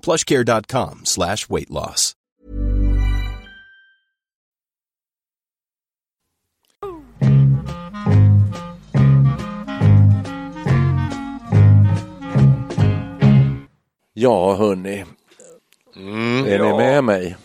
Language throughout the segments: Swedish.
plushcare.com slash weight loss. Ja, hörni. är ni med mig?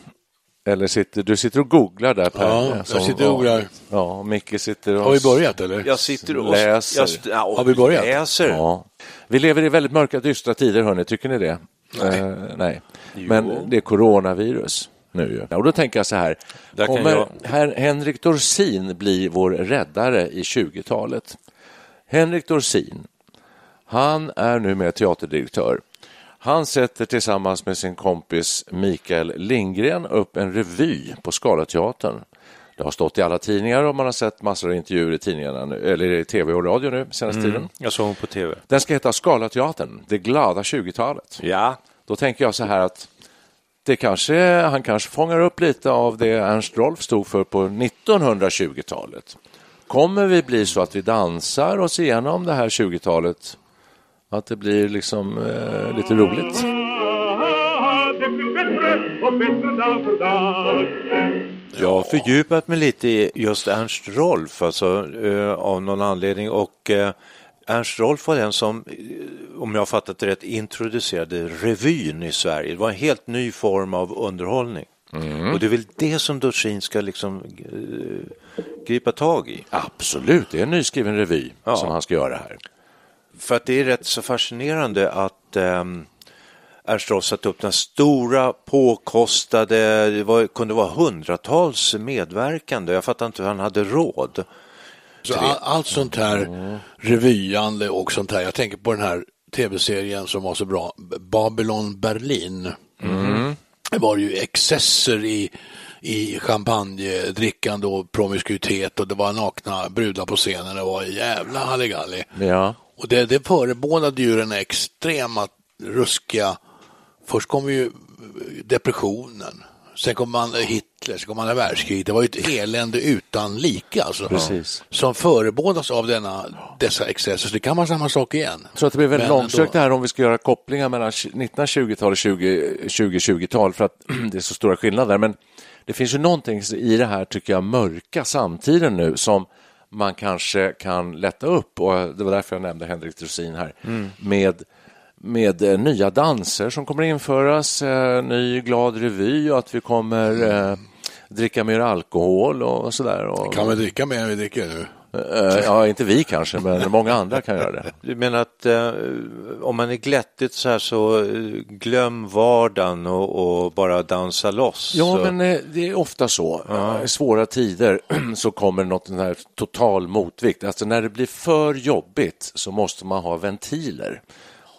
Eller sitter du sitter och googlar där Per? Ja, jag sitter och googlar. Ja, Micke sitter och Har vi börjat eller? Jag sitter och läser. Jag, ja, Har vi börjat? Läser. Ja. Vi lever i väldigt mörka, dystra tider, hörni. Tycker ni det? Nej. nej. Men det är coronavirus nu ju. Och då tänker jag så här. Där Kommer jag- herr Henrik Dorsin bli vår räddare i 20-talet? Henrik Dorsin, han är numera teaterdirektör. Han sätter tillsammans med sin kompis Mikael Lindgren upp en revy på Scalateatern. Det har stått i alla tidningar och man har sett massor av intervjuer i tidningarna nu, eller i tv och radio nu senaste tiden. Jag såg hon på tv. Den ska heta Scalateatern, det glada 20-talet. Ja, Då tänker jag så här att det kanske, han kanske fångar upp lite av det Ernst Rolf stod för på 1920-talet. Kommer vi bli så att vi dansar oss igenom det här 20-talet? Att det blir liksom eh, lite roligt? Jag har fördjupat mig lite i just Ernst Rolf alltså, eh, av någon anledning och eh, Ernst Rolf var den som, eh, om jag har fattat det rätt, introducerade revyn i Sverige. Det var en helt ny form av underhållning. Och det är väl det som Dorsin ska liksom eh, gripa tag i. Absolut, det är en nyskriven revy Ja. som han ska göra här. För att det är rätt så fascinerande att Ernst Rolf satte upp den stora påkostade, det var, kunde vara hundratals medverkande. Jag fattar inte hur han hade råd. Så all, allt sånt här revyande och sånt här. Jag tänker på den här tv-serien som var så bra, Babylon Berlin. Det var ju excesser i, i champagnedrickande och promiskuitet och det var nakna brudar på scenen. Det var jävla halligalli. Ja. Och det, det förebådade ju den extrema, ruskiga, först kom ju depressionen, sen kom man Hitler, sen kom andra världskriget. Det var ju ett elände utan like alltså. Precis. Som förebådas av denna, dessa excesser. Så det kan vara samma sak igen. Jag tror att det blir väldigt Men långsökt det ändå. här om vi ska göra kopplingar mellan 1920-tal och 20 2020-tal för att det är så stora skillnader. Men det finns ju någonting i det här, tycker jag, mörka samtiden nu som man kanske kan lätta upp och det var därför jag nämnde Henrik Dorsin här med med eh, nya danser som kommer införas, eh, ny glad revy och att vi kommer eh, dricka mer alkohol och sådär. Och, Kan vi dricka mer än vi dricker nu? eh, ja, inte vi kanske, men många andra kan göra det. Du menar att eh, om man är glättigt så här så glöm vardagen och, och bara dansa loss. Ja, så. men eh, det är ofta så. I svåra tider så kommer något sån här total motvikt. Alltså när det blir för jobbigt så måste man ha ventiler.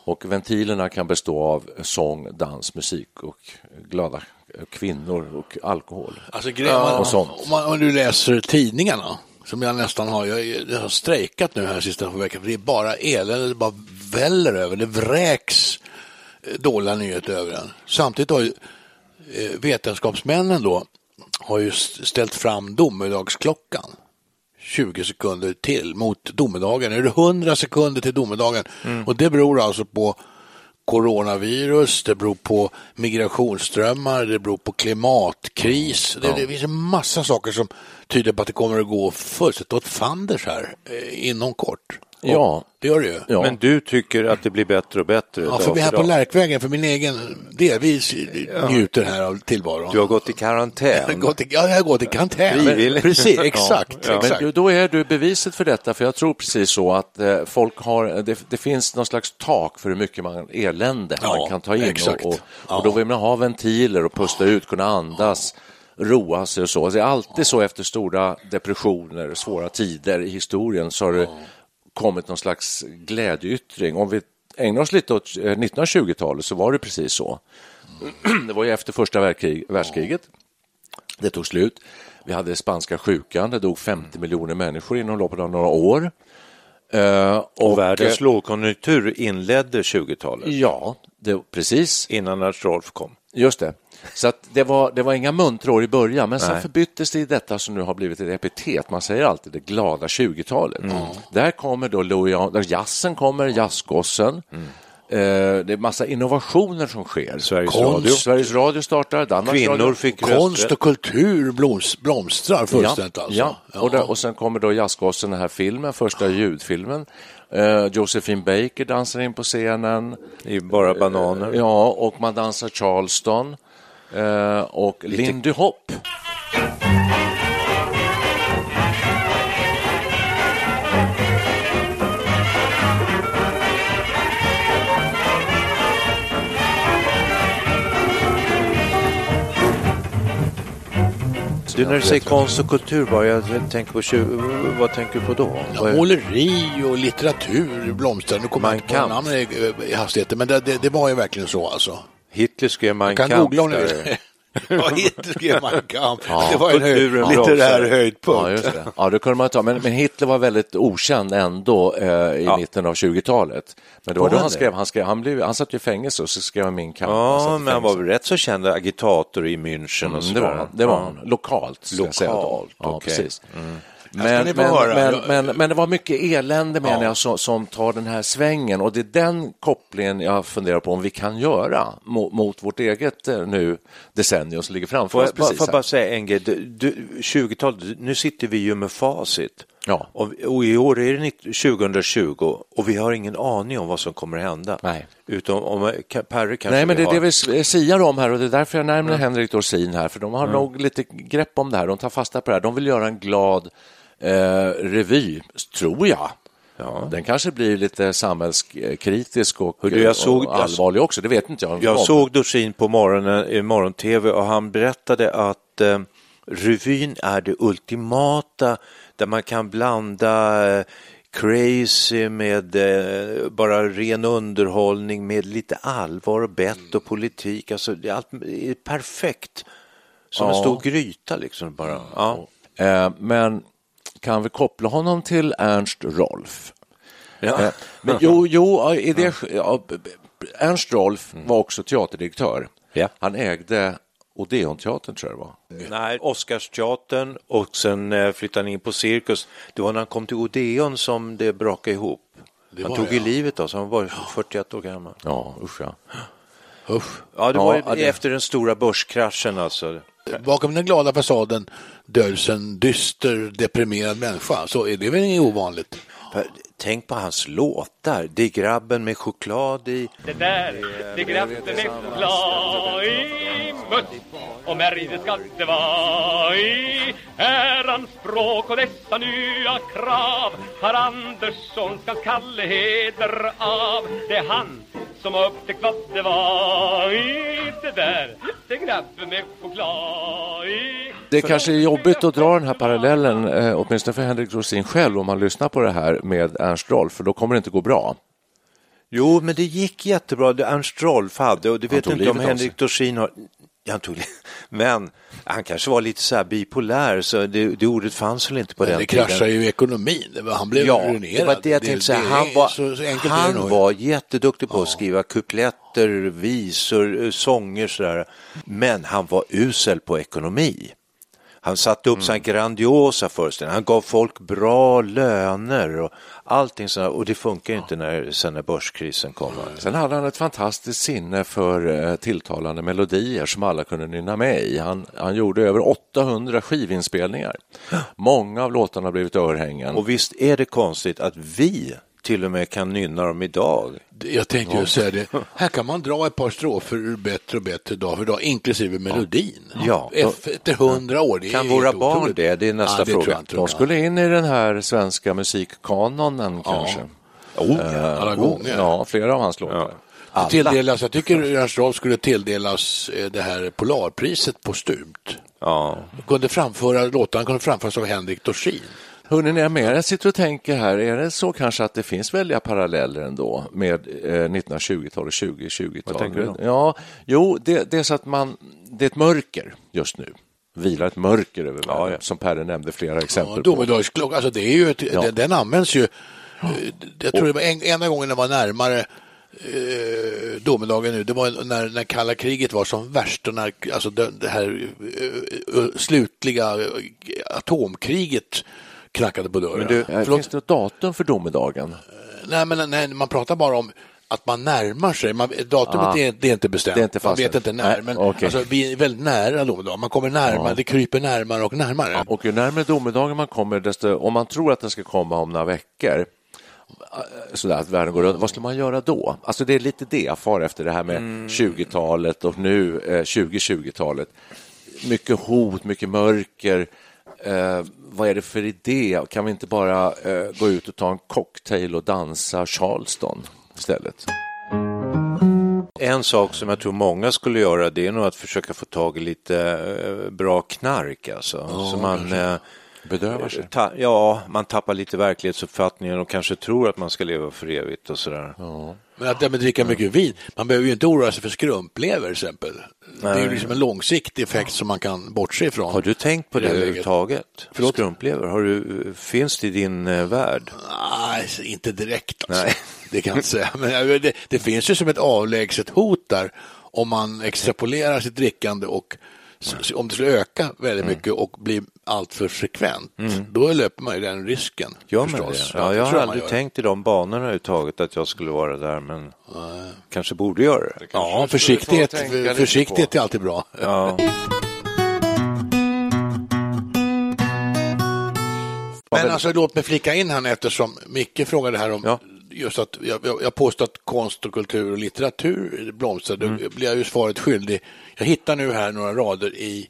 Och ventilerna kan bestå av sång, dans, musik och glada kvinnor och alkohol. Alltså, grejen, man, och sånt. Om, man, om du läser tidningarna, som jag nästan har, jag, jag har strejkat nu här sista veckan, för det är bara elände, det bara väller över, det vräks eh, dåliga nyheter över den. Samtidigt har ju eh, vetenskapsmännen då, har ju ställt fram domedagsklockan. 20 sekunder till mot domedagen. Nu är det 100 sekunder till domedagen. Och det beror alltså på coronavirus, det beror på migrationsströmmar, det beror på klimatkris. Det, det finns en massa saker som tyder på att det kommer att gå fullständigt åt fanders här eh, inom kort. Ja, Det gör det ju. ja. Men du tycker att det blir bättre och bättre? Ja, för vi är här på. Lärkvägen, för min egen del. Vi njuter här av tillvaron. Du har gått i karantän. gått i, ja, jag har gått i karantän. Frivilligt. Precis, exakt. Ja. exakt. Men då är du beviset för detta, för jag tror precis så att eh, folk har, det, det finns någon slags tak för hur mycket man, elände Ja, man kan ta in exakt. och, och, då vill man ha ventiler och pusta ut, kunna andas, roa sig och så. Det är alltid så efter stora depressioner, svåra tider i historien så har det kommit någon slags glädjeyttring. Om vi ägnar oss lite åt eh, 1920-talet så var det precis så. Det var ju efter första världskrig, världskriget. Det tog slut. Vi hade spanska sjukan, det dog 50 miljoner människor inom loppet av några år. Eh, Och världens eh, lågkonjunktur inledde 20-talet Ja, det, precis. innan Ernst Rolf kom. Just det. Så att det, var, det var inga muntra år i början, men sen Nej. förbyttes det i detta som nu har blivit ett epitet. Man säger alltid det glada 20-talet. Mm. Där kommer då Louis, där jazzen kommer, jazzgossen. Eh, det är massa innovationer som sker. Sveriges Konst. Radio. Sveriges Radio startar, Danmarks Kvinnor Radio. fick Konst och kultur bloms, blomstrar fullständigt ja, alltså. Ja, och, där, och sen kommer då jazzgossen, den här filmen, första ljudfilmen. Eh, Josephine Baker dansar in på scenen. I bara bananer. Ja, och man dansar Charleston. Eh, och Lindy Hop. Du, när du säger konst och kultur, vad, jag tänker på, tju- vad tänker du på då? Ja, måleri och litteratur blomstrar. Nu kommer jag inte på i, i hastigheten, men det, det, det var ju verkligen så alltså. Hitler skrev Jag kan googla om ni vill. Ja, Hitler skrev Mein Kampf. Det var en höjd, litterär höjdpunkt. Ja, det. Ja, det kunde man ta. Men, men Hitler var väldigt okänd ändå eh, i Ja. mitten av 20-talet. Men det var Var då han han skrev, han, skrev, han, blev, han satt ju i fängelse och så skrev han Min kamp. Han Ja, i men han var väl rätt så känd agitator i München och Mm, så det var han. Det var Ja. han. Lokalt, ska jag säga då. Lokalt, Ja, okej. precis. ska Men, men, men, men, det var mycket elände menar jag som, som tar den här svängen och det är den kopplingen jag funderar på om vi kan göra mot, mot vårt eget eh, nu decennium som ligger framför oss får jag bara säga en grej, du, du, 20-talet, nu sitter vi ju med facit. Ja. Och, och i år är det nitt- 2020 och vi har ingen aning om vad som kommer att hända. Nej. Utom om Ka- Perre kanske Nej, men det är det vi s- siar om här och det är därför jag nämner Henrik Dorsin här, för de har nog lite grepp om det här. De tar fasta på det här. De vill göra en glad eh, revy, tror jag. Ja. Den kanske blir lite samhällskritisk och, Hördu, jag såg- och allvarlig också, det vet inte jag. Jag såg Dorsin på morgonen, i morgon-tv och han berättade att eh, revyn är det ultimata där man kan blanda eh, crazy med eh, bara ren underhållning med lite allvar och bett och politik. Alltså, det är, allt, det är perfekt. Som en Ja. stor gryta liksom bara. Ja. Eh, men kan vi koppla honom till Ernst Rolf? Eh, men jo, jo i det, ja, Ernst Rolf var också teaterdirektör. Ja. Han ägde Odeonteatern, tror jag det var. Nej, Oscarsteatern och sen eh, flyttade han in på Cirkus. Det var när han kom till Odeon som det brakade ihop. han var tog det, ju ja. livet då, så han var 41 år gammal. Ja, usch ja. Usch. Ja, det Ja, var ja, det- efter den stora börskraschen alltså. Bakom den glada fasaden döljs en dyster, deprimerad människa. Så är det väl inget ovanligt? Tänk på hans låtar. Det är grabben med choklad i. Det där, det grabben med choklad i mött och märg ska det vara i ärans språk och dessa nya krav har Andersson ska Kalle heder av Det är han som har upptäckt vad det var i det där, det grabben med choklad i Det kanske är jobbigt att dra den här parallellen, eh, åtminstone för Henrik Dorsin själv, om man lyssnar på det här med Ernst Rolf, för då kommer det inte gå bra. Jo, men det gick jättebra. Det Ernst Rolf hade och det vet inte om Henrik. Dorsin har. Han tog... Men han kanske var lite så här bipolär, så det, det ordet fanns väl inte på Men den det tiden. kraschar ju i ekonomin. Det Han blev Ja, ruinerad. det var det jag tänkte säga. det Han var, så- så det han var jätteduktig på att skriva kupletter, visor, eh, sånger sådär. Men han var usel på ekonomi. Han satte upp sådana grandiosa föreställningar. Han gav folk bra löner och allting sådär. Och det funkar ju inte när, sen när börskrisen kommer. Sen hade han ett fantastiskt sinne för eh, tilltalande melodier som alla kunde nynna med i. Han, han gjorde över 800 skivinspelningar. Många av låtarna har blivit örhängen. Och visst är det konstigt att vi till och med kan nynna dem idag. Jag tänkte ju säga det. Här kan man dra ett par strofer ur bättre och bättre dag för dag, inklusive melodin. Ja. Efter hundra år. Kan våra barn otroligt. det? Det är nästa Ja, det fråga. jag. De skulle in i den här svenska musikkanonen kanske. Oh, ja, alla gånger. Ja, flera av hans låtar. Det Tilldelas, jag tycker Ernst Rolf skulle tilldelas eh, det här Polarpriset postumt. Ja. Kunde framföra, låtarna kunde framföras av Henrik Dorsin. Hörrni, när jag mer sitter och tänker här, är det så kanske att det finns väldiga paralleller ändå med eh, 1920-tal och 2020-tal? Vad tänker du då? Ja, jo, det, det är så att man, det är ett mörker just nu. Vilar ett mörker över världen, ja. som Per nämnde flera Ja, exempel på. domedagsklocka, alltså det är ju ett, Ja. den, den används ju. eh, Jag tror det var en, enda gången den var närmare eh, domedagen nu, det var när, när kalla kriget var som värst och när alltså det, det här eh, eh, slutliga eh, atomkriget knackade på dörren. Men du, Förlåt? finns det ett datum för domedagen? Nej, men nej, man pratar bara om att man närmar sig. Man, datumet Ah. är, det är inte bestämt. Det är inte man vet inte när. Men okej. alltså, vi är väldigt nära domedagen. Man kommer närmare, det kryper närmare och närmare. Och ju närmare domedagen man kommer, desto, om man tror att den ska komma om några veckor, eh, sådär att världen går runt, vad ska man göra då? Alltså det är lite det jag far efter det här med 20-talet och nu eh, 2020-talet. Mycket hot, mycket mörker. Eh, vad är det för idé? Kan vi inte bara eh, gå ut och ta en cocktail och dansa Charleston istället? En sak som jag tror många skulle göra det är nog att försöka få tag i lite eh, bra knark. Alltså. så man, Bedövar sig. ta, ja, man tappar lite verklighetsuppfattningen och kanske tror att man ska leva för evigt och sådär. Men att dricka mycket vin, man behöver ju inte oroa sig för skrumplever till exempel. Det är ju liksom en långsiktig effekt som man kan bortse ifrån. Har du tänkt på det överhuvudtaget? Förlåt? Skrumplever, har du, finns det i din eh, värld? Nej, inte direkt alltså. Nej. Det kan jag inte säga. Men eh, det, det finns ju som ett avlägset hot där om man extrapolerar sitt drickande och om det skulle öka väldigt Mm. mycket och bli alltför frekvent, då löper man ju den risken. Gör man förstås. det? Ja, jag har aldrig gör. tänkt i de banorna överhuvudtaget att jag skulle vara där, men kanske borde göra det. Ja, försiktighet, försiktighet är alltid bra. Ja. Men alltså, låt mig flika in här eftersom Micke frågade här om Ja. Just att jag, jag påstår att konst och kultur och litteratur blomstrar. Då Mm. blir jag ju svaret skyldig. Jag hittar nu här några rader i,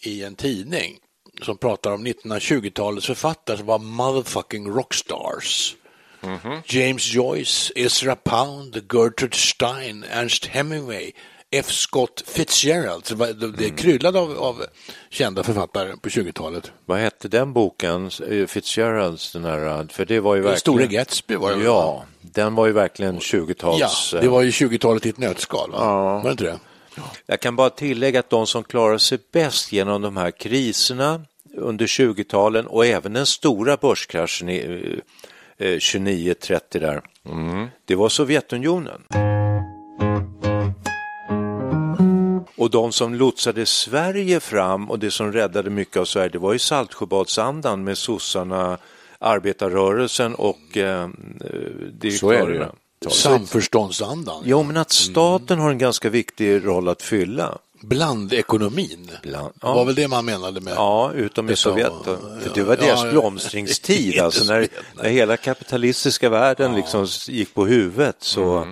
i en tidning som pratar om 1920-talets författare som var motherfucking rockstars. Mhm. James Joyce, Ezra Pound, Gertrude Stein, Ernst Hemingway, F. Scott Fitzgerald. Så det, Mm. kryllade av, av kända författare på 20-talet. Vad hette den boken, Eh, Fitzgeralds, den här, för det var ju verkligen... Store Gatsby var det? Ja, den var ju verkligen Ja, 20-tals... det var ju 20-talet i ett nötskal. Va? Var det inte det? Jag kan bara tillägga att de som klarar sig bäst genom de här kriserna under 20-talen och även den stora börskraschen i eh, eh, 29-30 där, det var Sovjetunionen. Och de som lotsade Sverige fram och det som räddade mycket av Sverige, det var ju Saltsjöbadsandan med sossarna, arbetarrörelsen och eh, direktörerna. Samförståndsandan. Jo, men att staten har en ganska viktig roll att fylla. Blandekonomin. Bland- Det var väl det man menade med... Ja, utom i Sovjet. ja, det var deras ja, blomstringstid, alltså när, när hela kapitalistiska världen liksom gick på huvudet så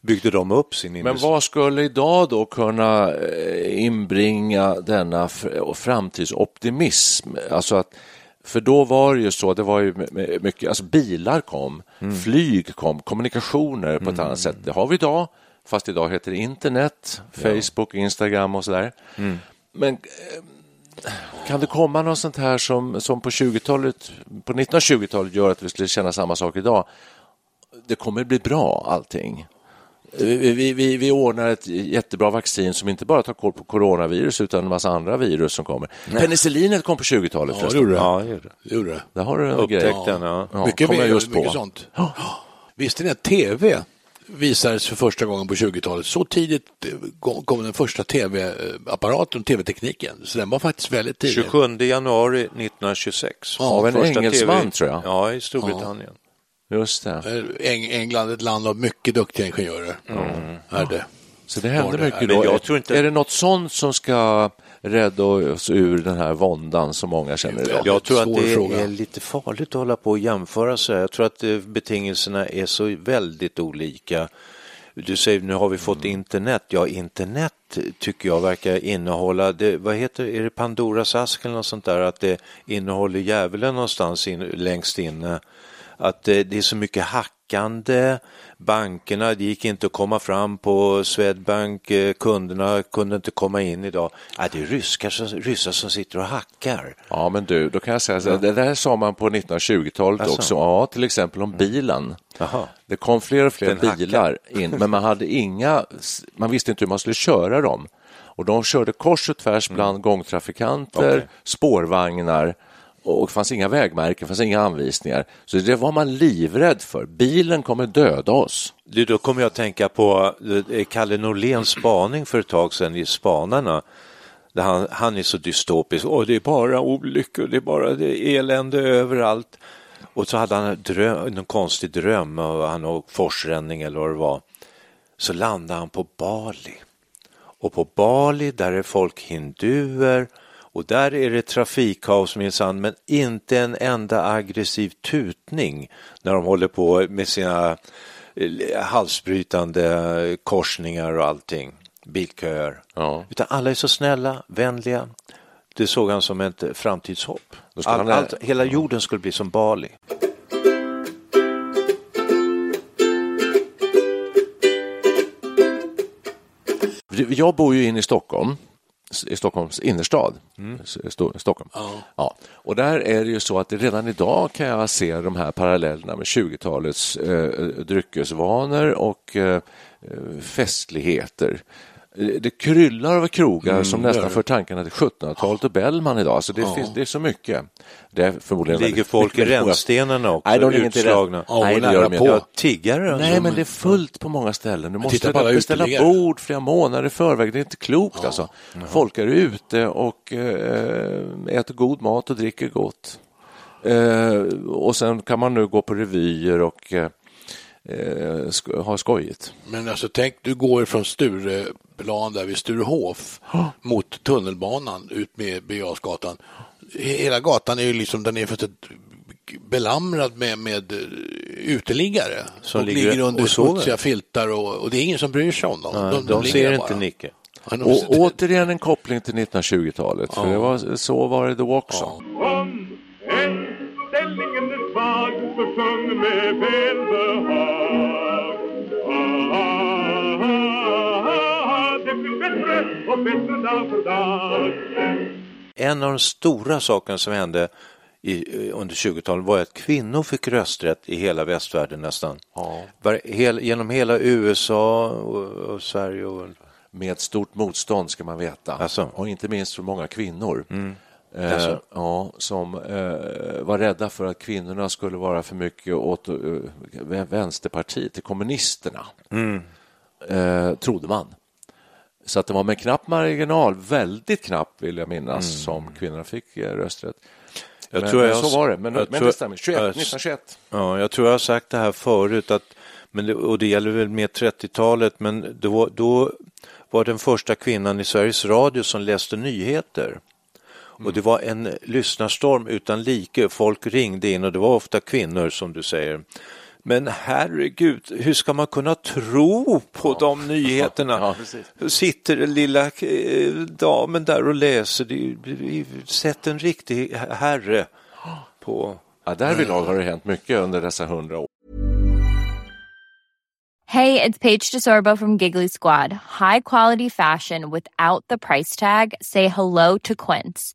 byggde de upp sin Men industri. vad skulle idag då kunna eh, inbringa denna fr- framtidsoptimism? Alltså att, för då var det ju så, det var ju my- my- mycket, alltså bilar kom, flyg kom, kommunikationer på ett annat sätt. Det har vi idag, fast idag heter det internet, Facebook, Instagram och sådär. Men eh, kan det komma något sånt här som, som på 20-talet, på 1920-talet gör att vi skulle känna samma sak idag? Det kommer bli bra allting. Vi, vi, vi, ordnar ett jättebra vaccin som inte bara tar koll på coronavirus utan en massa andra virus som kommer. Penicillinet kom på 20-talet. Ja, det gjorde det. Ja, det gjorde det. Det gjorde det. Där har du Upptäckt den, ja. Ja, mycket kommer jag just mycket på. sånt. Visste ni att tv visades för första gången på 20-talet? Så tidigt kom- den första tv-apparaten, tv-tekniken. Så den var faktiskt väldigt tidig. 27 januari 1926. Ja, Av en Första engelsman, TV tror jag. Ja, i Storbritannien. Just det. Eh, Eng- England är ett land av mycket duktiga ingenjörer. Är det. Så det det- mycket men då. jag tror inte- Är det något sånt som ska rädda oss ur den här våndan som många känner idag? Jag tror att det fråga. är lite farligt att hålla på och jämföra sig. Jag tror att eh, betingelserna är så väldigt olika. Du säger nu har vi fått internet. Ja, internet tycker jag verkar innehålla, det, vad heter är det Pandoras ask eller något sånt där, att det innehåller djävulen någonstans in, längst inne. Att det, det är så mycket hackande, bankerna, det gick inte att komma fram på Swedbank, eh, kunderna kunde inte komma in idag. Ja, det är ryskar som, ryssar som sitter och hackar. Ja, men du, då kan jag säga så här, det där sa man på 1920-talet Alltså. också. Ja, till exempel om bilen. Jaha. Det kom fler och fler Den hackar. bilar in, men man hade inga, man visste inte hur man skulle köra dem. Och de körde kors och tvärs bland gångtrafikanter, Okej. spårvagnar och fanns inga vägmärken, fanns inga anvisningar. Så det var man livrädd för. Bilen kommer döda oss. Du, då kommer jag att tänka på eh, Kalle Norléns spaning för ett tag sedan i Spanarna. Där han, han är så dystopisk. Och det är bara olyckor, det är bara det är elände överallt. Och så hade han en dröm, någon konstig dröm, och han och forsränning eller vad det var. Så landade han på Bali. Och på Bali, där är folk hinduer och där är det trafikkaos minsann, men inte en enda aggressiv tutning när de håller på med sina eh, halsbrytande korsningar och allting, bilköer. Ja. Utan alla är så snälla, vänliga. Det såg han som ett framtidshopp. All, han- allt, hela jorden skulle bli som Bali. Jag bor ju inne i Stockholm, i Stockholms innerstad. Sto- Stockholm. Ja. Och där är det ju så att redan idag kan jag se de här parallellerna med 20-talets eh, dryckesvanor och eh, eh, festligheter. Eh, Det kryllar av krogar som nästan för tankarna till 1700-talet och Bellman idag. Så det, finns, det är så mycket. Det är förmodligen Ligger folk i rännstenarna också, Nej, de ligger inte utslagna? Ja, Nej, och det gör de på. Ja, tiggare. Nej, men det är fullt på många ställen. Du måste på beställa uteliggare. bord flera månader i förväg. Det är inte klokt alltså. Folk är ute och eh, äter god mat och dricker gott. Eh, och sen kan man nu gå på revyer och eh, eh, sk- ha skojigt. Men alltså tänk, du går från Stureplan där vid Sturehof mot tunnelbanan ut med Birger Hela gatan är ju liksom, den är för att belamrad med, med eh, uteliggare Som ligger ligger under och smutsiga filtar och, och det är ingen som bryr sig om dem. Nej, de, ligger ser där inte bara. Nicke. Ja, de- Och återigen en koppling till 1920-talet. För det var, så var det då också. Om sjung med välbehag. Ah, ah, ah, det blir bättre och bättre dag för dag. En av de stora sakerna som hände i, under 20-talet var att kvinnor fick rösträtt i hela västvärlden nästan. Var, hel, genom hela USA och, och Sverige. Och, Med stort motstånd ska man veta. Alltså. Och inte minst för många kvinnor. Eh, ja, som eh, var rädda för att kvinnorna skulle vara för mycket åt eh, Vänsterpartiet, till kommunisterna. Eh, trodde man. Så att det var med knapp marginal, väldigt knapp vill jag minnas, som kvinnorna fick eh, rösträtt. Jag men, tror men jag- så var det. Men, men tror- det stämmer. 21, jag- 1921. ja, jag tror jag har sagt det här förut, att, men det, och det gäller väl med 30-talet, men då, då var den första kvinnan i Sveriges Radio som läste nyheter. Och det var en lyssnarstorm utan like. Folk ringde in och det var ofta kvinnor som du säger. Men herregud, hur ska man kunna tro på de nyheterna? Ja. Sitter den lilla eh, damen där och läser. Det, är- det, är- Sätt en riktig herre på... Ja, därvidlag har det hänt mycket under dessa hundra år. Hey, it's Paige DeSorbo from Giggly Squad. High quality fashion without the price tag. Say hello to Quince.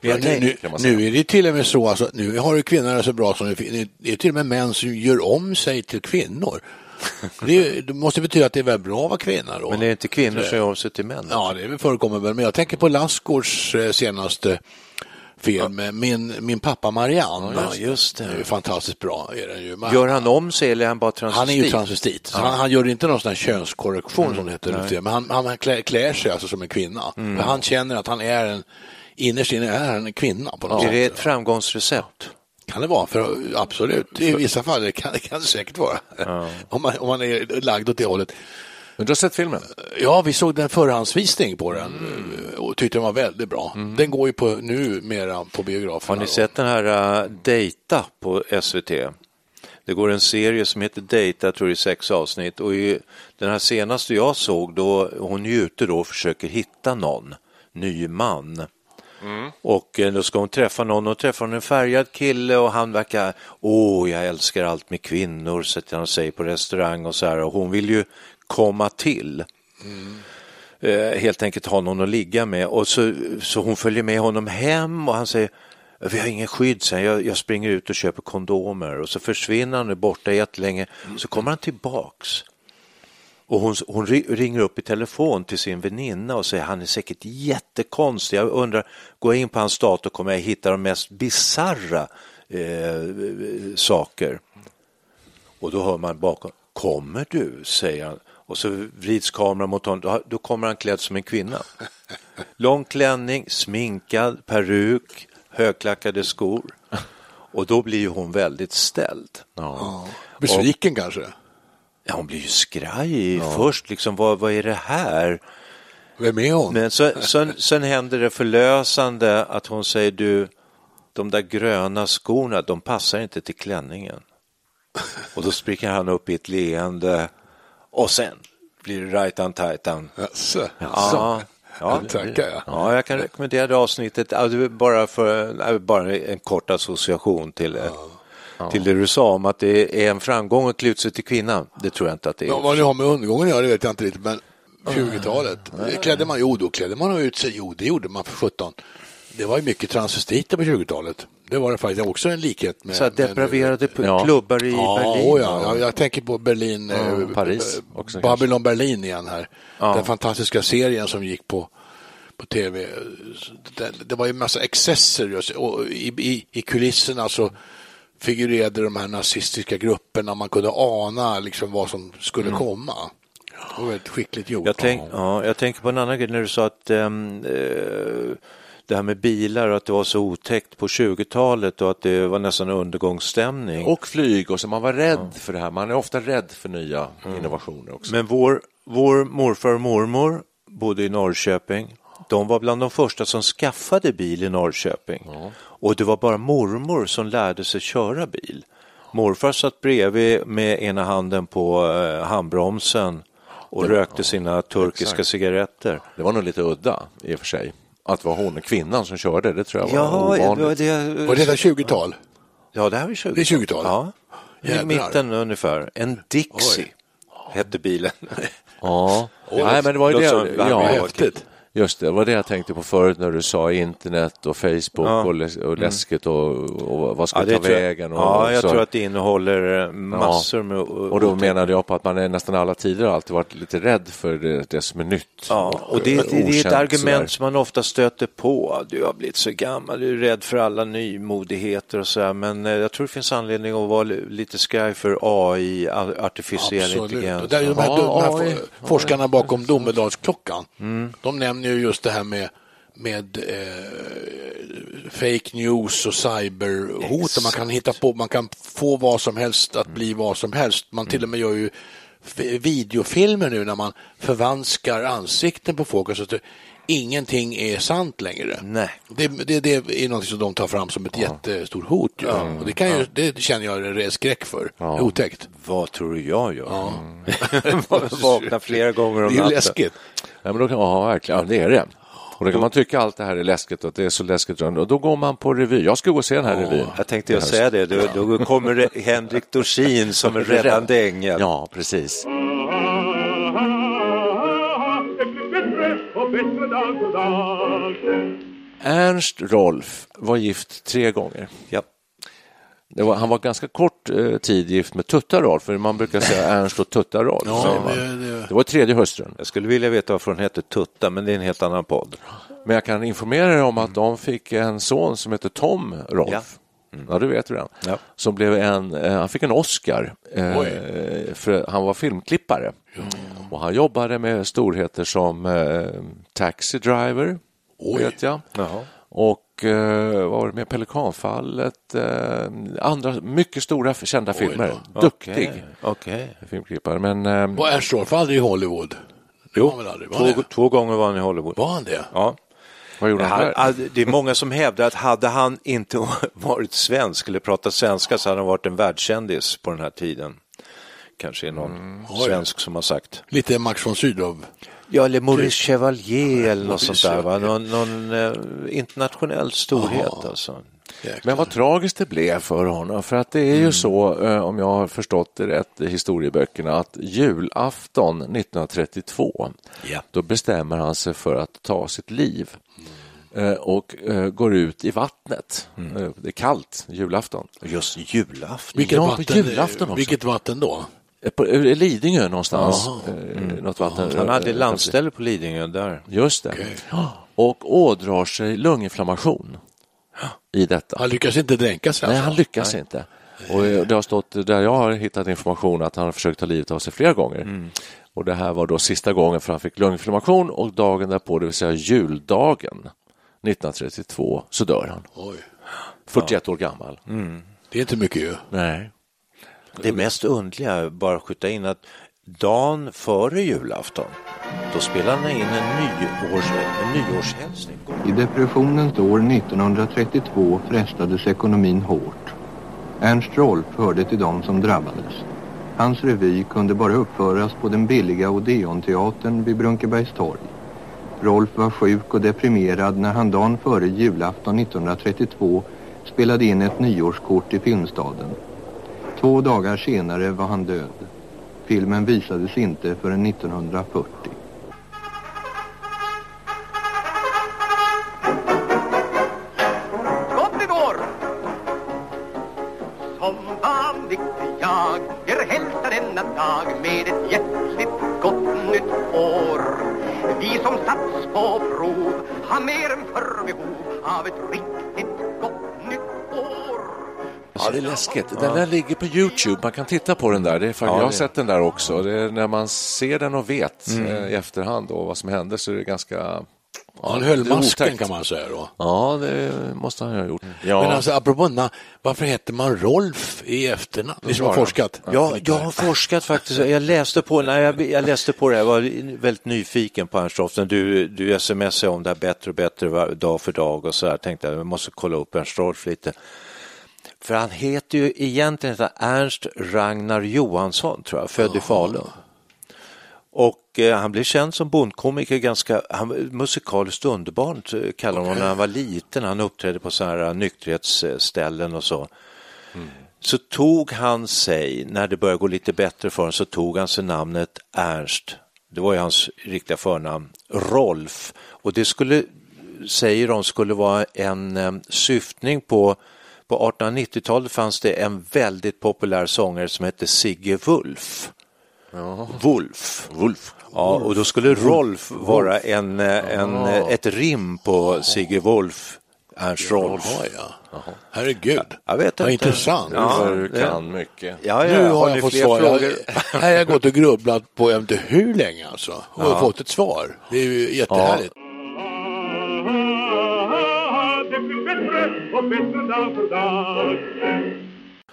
Ja, nu, nu, är det till och med så, alltså, nu har du kvinnor det så bra som det, det är till och med män som gör om sig till kvinnor. Det, det måste betyda att det är väldigt bra att vara kvinna då. Men det är inte kvinnor som gör om sig till män? Ja, det förekommer väl, men jag tänker på Lassgårds eh, senaste film, ja. min, min pappa Marianne. Ja, just det. det är fantastiskt bra. Är den ju. Men gör han om sig eller är han bara transvestit? Han är ju transvestit. Ja. Han, han, gör inte någon sån här könskorrektion mm. som det heter, Nej. men han, han klär, klär sig alltså som en kvinna. Mm. Han känner att han är en innerst inne är han en kvinna. På något ja. sätt. Är det ett framgångsrecept? Kan det vara, för absolut. I vissa fall kan det kan det säkert vara. Ja. om, man, om man är lagd åt det hållet. Men du har sett filmen? Ja, vi såg en förhandsvisning på den mm. och tyckte den var väldigt bra. Mm. Den går ju på, nu mera på biograferna. Har ni sett den här uh, Data på SVT? Det går en serie som heter Data, jag tror det är sex avsnitt och i den här senaste jag såg då, hon är ute då och försöker hitta någon ny man. Mm. Och eh, då ska hon träffa någon och träffar hon en färgad kille och han verkar, åh jag älskar allt med kvinnor, sätter han sig på restaurang och så här och hon vill ju komma till. Mm. Eh, helt enkelt ha någon att ligga med och så, så hon följer med honom hem och han säger vi har ingen skydd, sen jag, jag springer ut och köper kondomer och så försvinner han, borta jättelänge, så kommer han tillbaks och hon, hon ringer upp i telefon till sin väninna och säger han är säkert jättekonstig. Jag undrar, går jag in på hans dator kommer jag hitta de mest bizarra eh, saker. Och då hör man bakom, kommer du? säger han. Och så vrids kameran mot honom, då kommer han klädd som en kvinna. Lång klänning, sminkad, peruk, högklackade skor. Och då blir hon väldigt ställd. Ja. Besviken och, kanske? Ja, hon blir ju skraj ja. först, liksom, vad, vad är det här? Vem är hon? Men så, sen, sen händer det förlösande att hon säger du, de där gröna skorna, de passar inte till klänningen. Och då spricker han upp i ett leende och sen blir det right tajtan. Jaså? Ja, ja, tackar jag. Ja, jag kan rekommendera det avsnittet, bara för bara en kort association till ja till det du sa om att det är en framgång att klä ut sig till kvinna. Det tror jag inte att det är. Ja, vad det har med undergången att göra, det vet jag inte riktigt, men 20-talet, klädde man, jo då klädde man ut sig, jo det gjorde man för 17. Det var ju mycket transvestiter på 20-talet. Det var det faktiskt också en likhet med... Så depraverade med, klubbar i ja, Berlin? Ja, ja, jag tänker på Berlin, ja, Paris också, Babylon kanske. Berlin igen här. Ja. Den fantastiska serien som gick på, på tv. Det, det var ju en massa excesser just, och i, i, i kulisserna så figurerade de här nazistiska grupperna. Man kunde ana liksom vad som skulle mm. komma. Det var väldigt skickligt gjort. Jag, tänk, ja, jag tänker på en annan grej när du sa att um, det här med bilar och att det var så otäckt på 20-talet och att det var nästan undergångsstämning. Och flyg och så man var rädd ja. för det här. Man är ofta rädd för nya mm. innovationer också. Men vår, vår morfar och mormor bodde i Norrköping. De var bland de första som skaffade bil i Norrköping. Ja. Och det var bara mormor som lärde sig köra bil. Morfar satt bredvid med ena handen på eh, handbromsen och det, rökte sina turkiska exakt. cigaretter. Det var nog lite udda i och för sig. Att det var hon, kvinnan, som körde, det tror jag var ja, ovanligt. Det, det, var det 20-tal? Ja, det här var 20-tal. Det är 20-tal? Ja, i mitten ungefär. En Dixie Oj. hette bilen. Ja, Nej, men det var ju det. Ja, häftigt. Just det, det var det jag tänkte på förut när du sa internet och Facebook Ja. och, läs- och läskigt och, och vad ska Ja, det det ta vägen? Och, ja, jag så. tror att det innehåller eh, massor med... Och då menade jag på att man är nästan alla tider alltid varit lite rädd för det, det som är nytt. Ja, och det, det, det är ett okänt argument sådär. som man ofta stöter på. Du har blivit så gammal, du är rädd för alla nymodigheter och så här. Men eh, jag tror det finns anledning att vara li- lite skraj för AI, artificiell Absolut. intelligens. Och där, de här, Ja, de här AI. for- forskarna bakom domedagsklockan, Mm. de nämner ju just det här med, med eh, fake news och cyberhot. Man kan hitta på, man kan få vad som helst att bli vad som helst. Man till och med gör ju videofilmer nu när man förvanskar ansikten på folk. Att det, ingenting är sant längre. Nej. Det, det, det är något som de tar fram som ett jättestort hot. Ju. Och det, kan ju, det känner jag en skräck för. Det är otäckt. Vad tror du jag gör? Vakna flera gånger om Det är natten. läskigt. Ja, men då kan, ja, verkligen. Ja, det är det. Och då kan man tycka allt det här är läskigt och att det är så läskigt. Och då går man på revy. Jag ska gå och se den här revyn. Jag tänkte jag säga det, då, då kommer Henrik Dorsin som en räddande ängel. Ja, precis. Ernst Rolf var gift tre gånger. Ja. Det var, han var ganska kort eh, tid gift med Tutta Rolf, för man brukar säga Ernst och Tutta Rolf. Ja, det- det- det var tredje hustrun. Jag skulle vilja veta varför hon heter Tutta, men det är en helt annan podd. Men jag kan informera er om att de fick en son som heter Tom Rolf. Ja. Ja, du vet redan. Ja. Som blev en, eh, han fick en Oscar eh, för han var filmklippare. Och han jobbade med storheter som eh, Taxi Driver, vet jag. Jaha. Och eh, vad var det med Pelikanfallet, eh, andra mycket stora kända filmer. Duktig okej. filmklippare. Men eh, Och var aldrig i Hollywood. Det aldrig? Han Två, två gånger var han i Hollywood. Var han det? Ja. vad gjorde han Han, där? han- det är många som hävdar att hade han inte varit svensk eller pratat svenska så hade han varit en världskändis på den här tiden. Kanske är någon svensk som har sagt. Lite Max von Sydow. Ja, eller Maurice Chevalier eller något sånt där. Va? Någon, någon eh, internationell storhet alltså. Men vad tragiskt det blev för honom. För att det är ju så, eh, om jag har förstått det rätt i historieböckerna, att julafton 1932, Ja. då bestämmer han sig för att ta sitt liv eh, och eh, går ut i vattnet. Eh, Det är kallt julafton. Just julafton. Vilket, Ja, vatten, julafton vilket vatten då? På eh, Lidingö någonstans. eh, Något vatten. Han hade eh, landställe på Lidingö där. Just det. Ja. Och ådrar sig lunginflammation i detta. Han lyckas inte dränka sig Nej, alltså. han lyckas inte. Och det har stått där jag har hittat information att han har försökt ta livet av sig flera gånger. Och det här var då sista gången för han fick lunginflammation och dagen därpå, det vill säga juldagen 1932, så dör han. Oj. 41 år gammal. Det är inte mycket ju. Nej. Det mest underliga, bara skjuta in att dagen före julafton, då spelade han in en, nyårs, en nyårshälsning. I depressionens år 1932 frestades ekonomin hårt. Ernst Rolf hörde till dem som drabbades. Hans revy kunde bara uppföras på den billiga Odeonteatern vid Brunkebergstorg. Rolf var sjuk och deprimerad när han dagen före julafton 1932 spelade in ett nyårskort i Filmstaden. Två dagar senare var han död. Filmen visades inte förrän 1940. Den där ligger på Youtube. Man kan titta på den där. Det är faktiskt, Ja, jag har sett den där också. Är när man ser den och vet eh, i efterhand och vad som hände så är det ganska... Ja, Han höll masken otäckt. kan man säga då. Ja, det måste han ha gjort. Ja. Men alltså apropå na, varför heter man Rolf i efternamn? Ni som har forskat? Ja, jag har forskat faktiskt. Jag läste på, när jag, jag läste på det, jag var väldigt nyfiken på Ernst Du, du smsade om det här bättre och bättre dag för dag och så här. Tänkte jag, jag måste kolla upp Ernst Rolf lite. För han heter ju egentligen Ernst Ragnar Johansson, tror jag, född i Falun. Och eh, han blev känd som bondkomiker ganska, han musikaliskt underbart eh, kallade honom när han var liten. Han uppträdde på så här nykterhetsställen och så. Så tog han sig, när det började gå lite bättre för honom, så tog han sig namnet Ernst Det var ju hans riktiga förnamn, Rolf. Och det skulle, säger de, skulle vara en eh, syftning på på 1890-talet fanns det en väldigt populär sångare som hette Sigge Wulf. Wolf. Wolf. Ja, och då skulle Rolf vara en, eh, en, eh, ett rim på Sigge Wolf, Ernst Rolf. Jaha, ja. Herregud, Jag vet vad inte. intressant. Ja, du kan mycket. Ja, Nu jag har har jag fått svar. frågor? Här har jag gått och grubblat på jag vet inte hur länge alltså. Och Ja. fått ett svar. Det är ju jättehärligt. Det bättre och bättre dag för dag.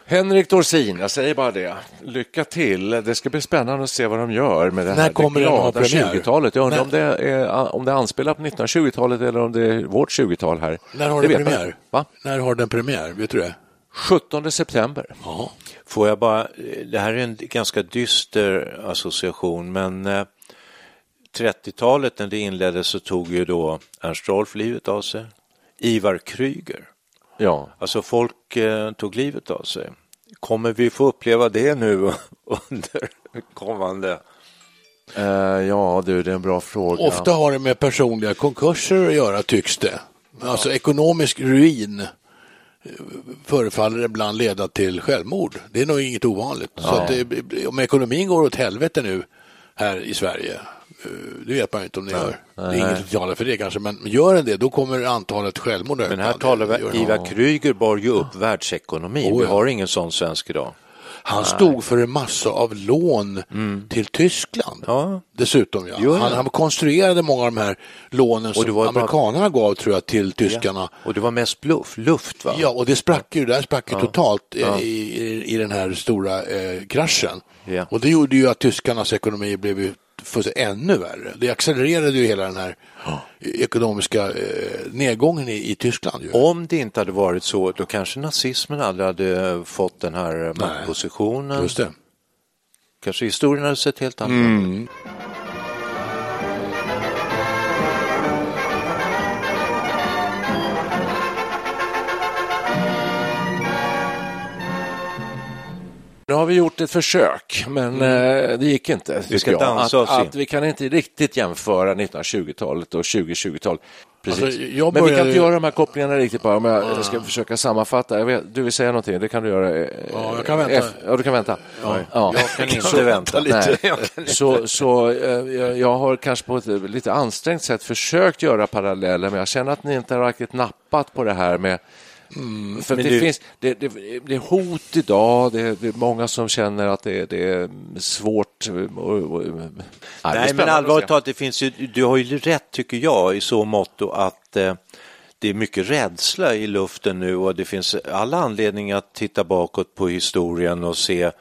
Henrik Dorsin, jag säger bara det. Lycka till. Det ska bli spännande att se vad de gör med det När här kommer det glada premiär? 20-talet. Jag undrar När- om det, är, om det anspelar på 1920-talet eller om det är vårt 20-tal här. När har Det den premiär? Va? När har den premiär? Vet du det? 17 september. Ja. Får jag bara, det här är en ganska dyster association, men eh, 30-talet när det inleddes så tog ju då Ernst Rolf livet av sig. Ivar Kryger. Ja. Alltså folk eh, tog livet av sig. Kommer vi få uppleva det nu under kommande... Eh, ja, du, det är en bra fråga. Ofta har det med personliga konkurser att göra tycks det. Alltså ekonomisk ruin eh, förefaller ibland leda till självmord. Det är nog inget ovanligt. Så Ja. att det, om ekonomin går åt helvete nu här i Sverige, det vet man ju inte om det gör. Det är inget som talar för det kanske, men gör den det då kommer antalet självmord öka. Men här talar vi. Ivar Kryger bar ju upp världsekonomin. Oh, Vi ja. har ingen sån svensk idag. Han stod för en massa av lån till Tyskland. Dessutom, ja. Jo, ja. Han, han konstruerade många av de här lånen som bara- amerikanerna gav, tror jag, till tyskarna. Och det var mest bluff, luft va? Ja, och det sprack ju, det där sprack ju Ja. totalt eh, Ja. i, i, i den här stora eh, kraschen. Ja. Och det gjorde ju att tyskarnas ekonomi blev ju ännu värre. Det accelererade ju hela den här ekonomiska eh, nedgången i, i Tyskland. Ju. Om det inte hade varit så, då kanske nazismen aldrig hade fått den här maktpositionen. Just det. Kanske historien hade sett helt annorlunda Mm. Nu har vi gjort ett försök, men eh, det gick inte. Vi ska dansa att, in. att Vi kan inte riktigt jämföra 1920-talet och 2020-talet. Precis. Alltså, jag men vi kan började- inte göra de här kopplingarna riktigt bara. Om jag ska försöka sammanfatta. Vet, du vill säga någonting, det kan du göra. eh, Ja, jag kan vänta. F- ja, du kan vänta. Ja. Ja. Jag kan inte vänta. Nej. Jag kan inte Så, så eh, jag- jag har kanske på ett lite ansträngt sätt försökt göra paralleller, men jag känner att ni inte har riktigt nappat på det här med för men det, du- finns, det, det, det är hot idag, det, är- många som känner att det, är svårt. Och, och, och, Nej, men allvarligt talat, det finns ju, du har ju rätt tycker jag i så måtto att eh, det är mycket rädsla i luften nu och det finns alla anledning att titta bakåt på historien och se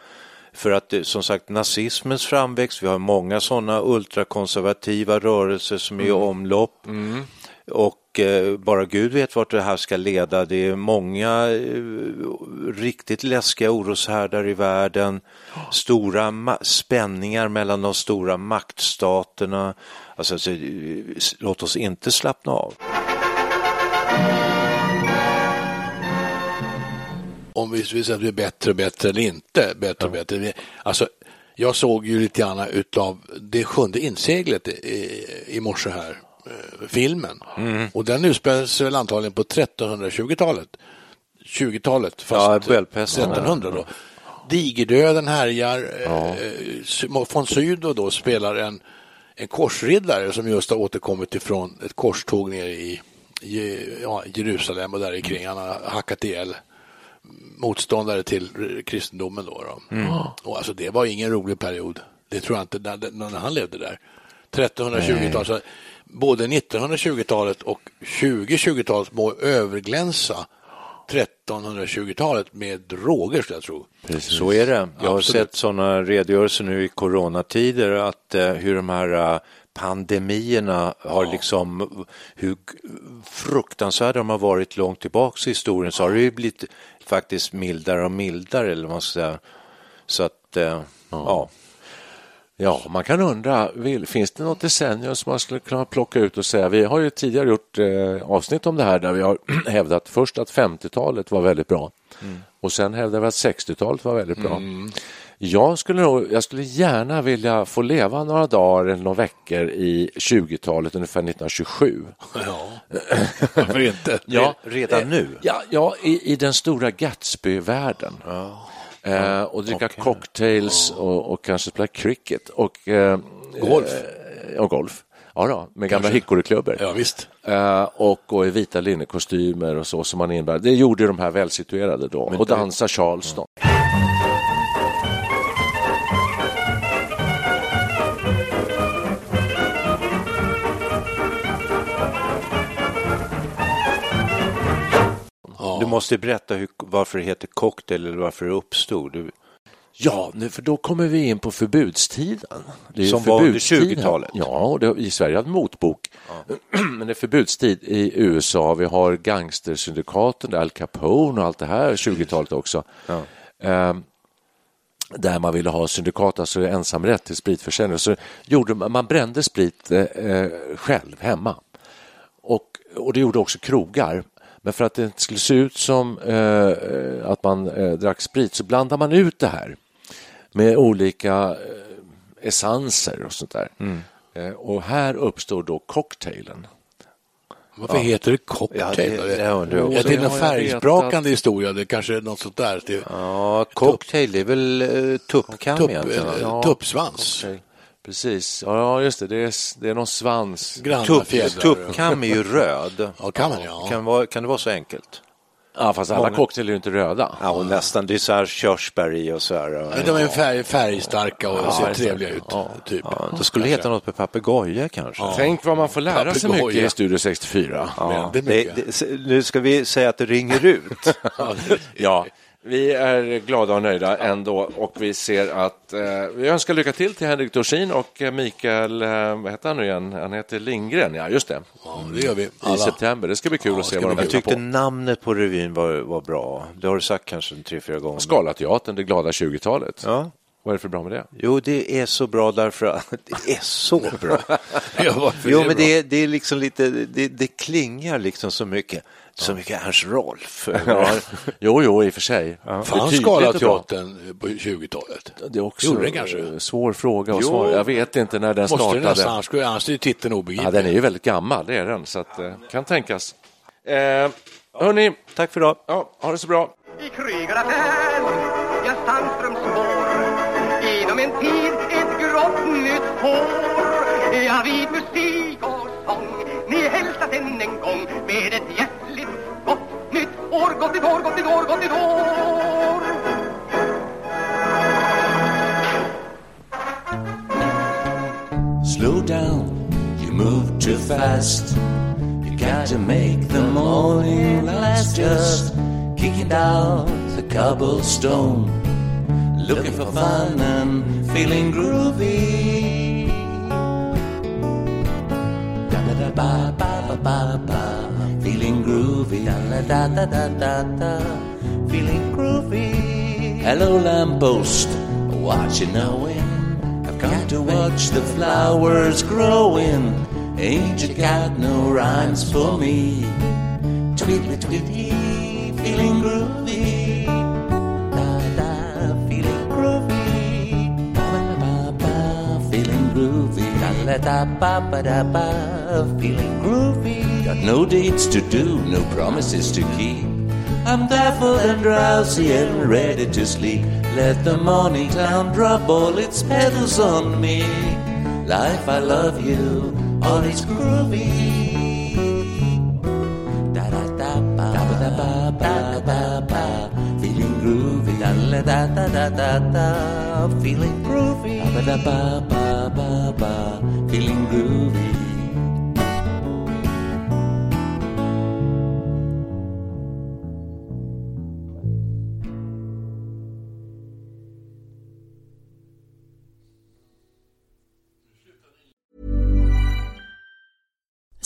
för att det, som sagt nazismens framväxt, vi har många sådana ultrakonservativa rörelser som är i omlopp och eh, bara Gud vet vart det här ska leda. Det är många eh, riktigt läskiga oroshärdar i världen, stora spänningar mellan de stora maktstaterna. Alltså, alltså, låt oss inte slappna av. om vi vill säga att vi är bättre och bättre eller inte bättre och bättre. Alltså, jag såg ju lite grann utav det sjunde inseglet i, i morse här, eh, filmen. Och den utspelar sig väl antagligen på 1320-talet. 20-talet, fast Ja, Bellpesten. 1300 då. Digerdöden härjar. Eh, von Sydow då spelar en, en korsriddare som just har återkommit ifrån ett korståg nere i, ja, Jerusalem och där kring. Han har hackat ihjäl motståndare till kristendomen. Då, då. Mm. Och alltså, det var ingen rolig period. Det tror jag inte när, när han levde där. 1320-talet, så både 1920-talet och 2020-talet må överglänsa 1320-talet med råger skulle jag tro. Så är det. Jag har Absolut. sett sådana redogörelser nu i coronatider att eh, hur de här eh, pandemierna har liksom, hur fruktansvärda de har varit långt tillbaks i historien så har det ju blivit faktiskt mildare och mildare eller vad man ska säga. Så att, eh, ja. Ja, man kan undra, vill, finns det något decennium som man skulle kunna plocka ut och säga? Vi har ju tidigare gjort eh, avsnitt om det här där vi har hävdat först att 50-talet var väldigt bra och sen hävdar vi att 60-talet var väldigt bra. Jag skulle, nog, jag skulle gärna vilja få leva några dagar eller några veckor i 20-talet, ungefär 1927. Ja, varför inte? Ja, Redan nu? Ja, ja i, i den stora Gatsby-världen. Eh, och dricka cocktails och, och kanske spela cricket och eh, Golf. eh, och golf. Ja, då, med gamla hickoryklubbor. Ja, visst. Eh, och gå i vita linnekostymer och så som man innebär. Det gjorde de här välsituerade då. och dansa Charleston. Du måste berätta hur, varför det heter cocktail eller varför det uppstod. Du, Ja, nu- för då kommer vi in på förbudstiden. Som var under förbudstid här. 20-talet. Ja, och det, i Sverige hade motbok. Men det är förbudstid i USA. Vi har gangstersyndikaten, Al Capone och allt det här, 20-talet också. Ehm, där man ville ha syndikat, alltså ensamrätt till spritförsäljning. Så gjorde man, man brände sprit eh, eh, själv hemma. Och, och det gjorde också krogar. Men för att det inte skulle se ut som eh, att man eh, drack sprit så blandar man ut det här med olika eh, essenser och sånt där. Eh, och här uppstår då cocktailen. Varför heter det cocktail? Ja, det- Ja, det är någon jag färgsprakande vetat. historia. Det kanske är något sånt där. Det, ja, cocktail, det är väl uh, tuppkam tupp, egentligen? va? tuppsvans. Okej. Precis, ja just det, det är, det är någon svans. Tuppkam är ju röd. Ja, kan man ja. Kan, vara, kan det vara så enkelt? Ja, fast alla Många- cocktail är ju inte röda. Ja, och nästan. Det är så här körsbär i och så här. Men de är färg, färgstarka och ser trevliga ut. Ja. Typ. Ja, det skulle heta något med papegoja kanske. Tänk vad man får lära sig Papegoja. mycket i Studio 64. Ja, det, det, nu ska vi säga att det ringer ut. Ja, vi är glada och nöjda ändå och vi ser att eh, vi önskar lycka till till Henrik Dorsin och eh, Mikael, eh, vad heter han nu igen? Han heter Lindgren, ja just det. Ja, det gör vi. I Alla. september. Det ska bli kul Ja, att se vad de bli Jag hittar tyckte på. namnet på revyn var, var bra. Det har du sagt kanske tre, fyra gånger. Scalateatern, det glada 20-talet. Ja. Vad är det för bra med det? Jo, det är så bra därför att det är så bra. Ja, Jo, men det, är- det är liksom lite, det, det klingar liksom så mycket, så mycket Ernst Rolf. Ja, jo, jo, i och för sig. Fanns. Scalateatern på 20-talet? Det är också Gjorde den kanske? en svår fråga att Jo. svara. Jag vet inte när den Måste det startade. nästan, annars skulle- annars är titeln Ja, obegriplig. den är ju väldigt gammal, det är den, så att, eh, kan tänkas. Eh, hörni, Tack för idag. ja, ha det så bra. I Krygaratän, ja Sandströms Ni hälsas än en gång Med ett hjärtligt gott nytt år Gott år, gott år, gott år Slow down, you move too fast. You got to make the morning last. Just kicking down the cobblestone, looking for fun and feeling groovy. Ba ba ba ba ba, feeling groovy. Da da da da da da da, feeling groovy. Hello lamppost, what you knowing? I've come to watch the flowers growing. Ain't you got no rhymes for me? Tweetly tweety, feeling groovy. Da da, feeling groovy. Ba ba ba, feeling groovy. Da da da ba ba da ba, feeling groovy. Got no dates to do, no promises to keep. I'm baffled and drowsy and ready to sleep. Let the morning town drop all its petals on me. Life, I love you, all is groovy. Da da da ba da ba ba ba ba, feeling groovy. Da da da da da da da, feeling groovy. Da da ba ba ba ba, feeling groovy.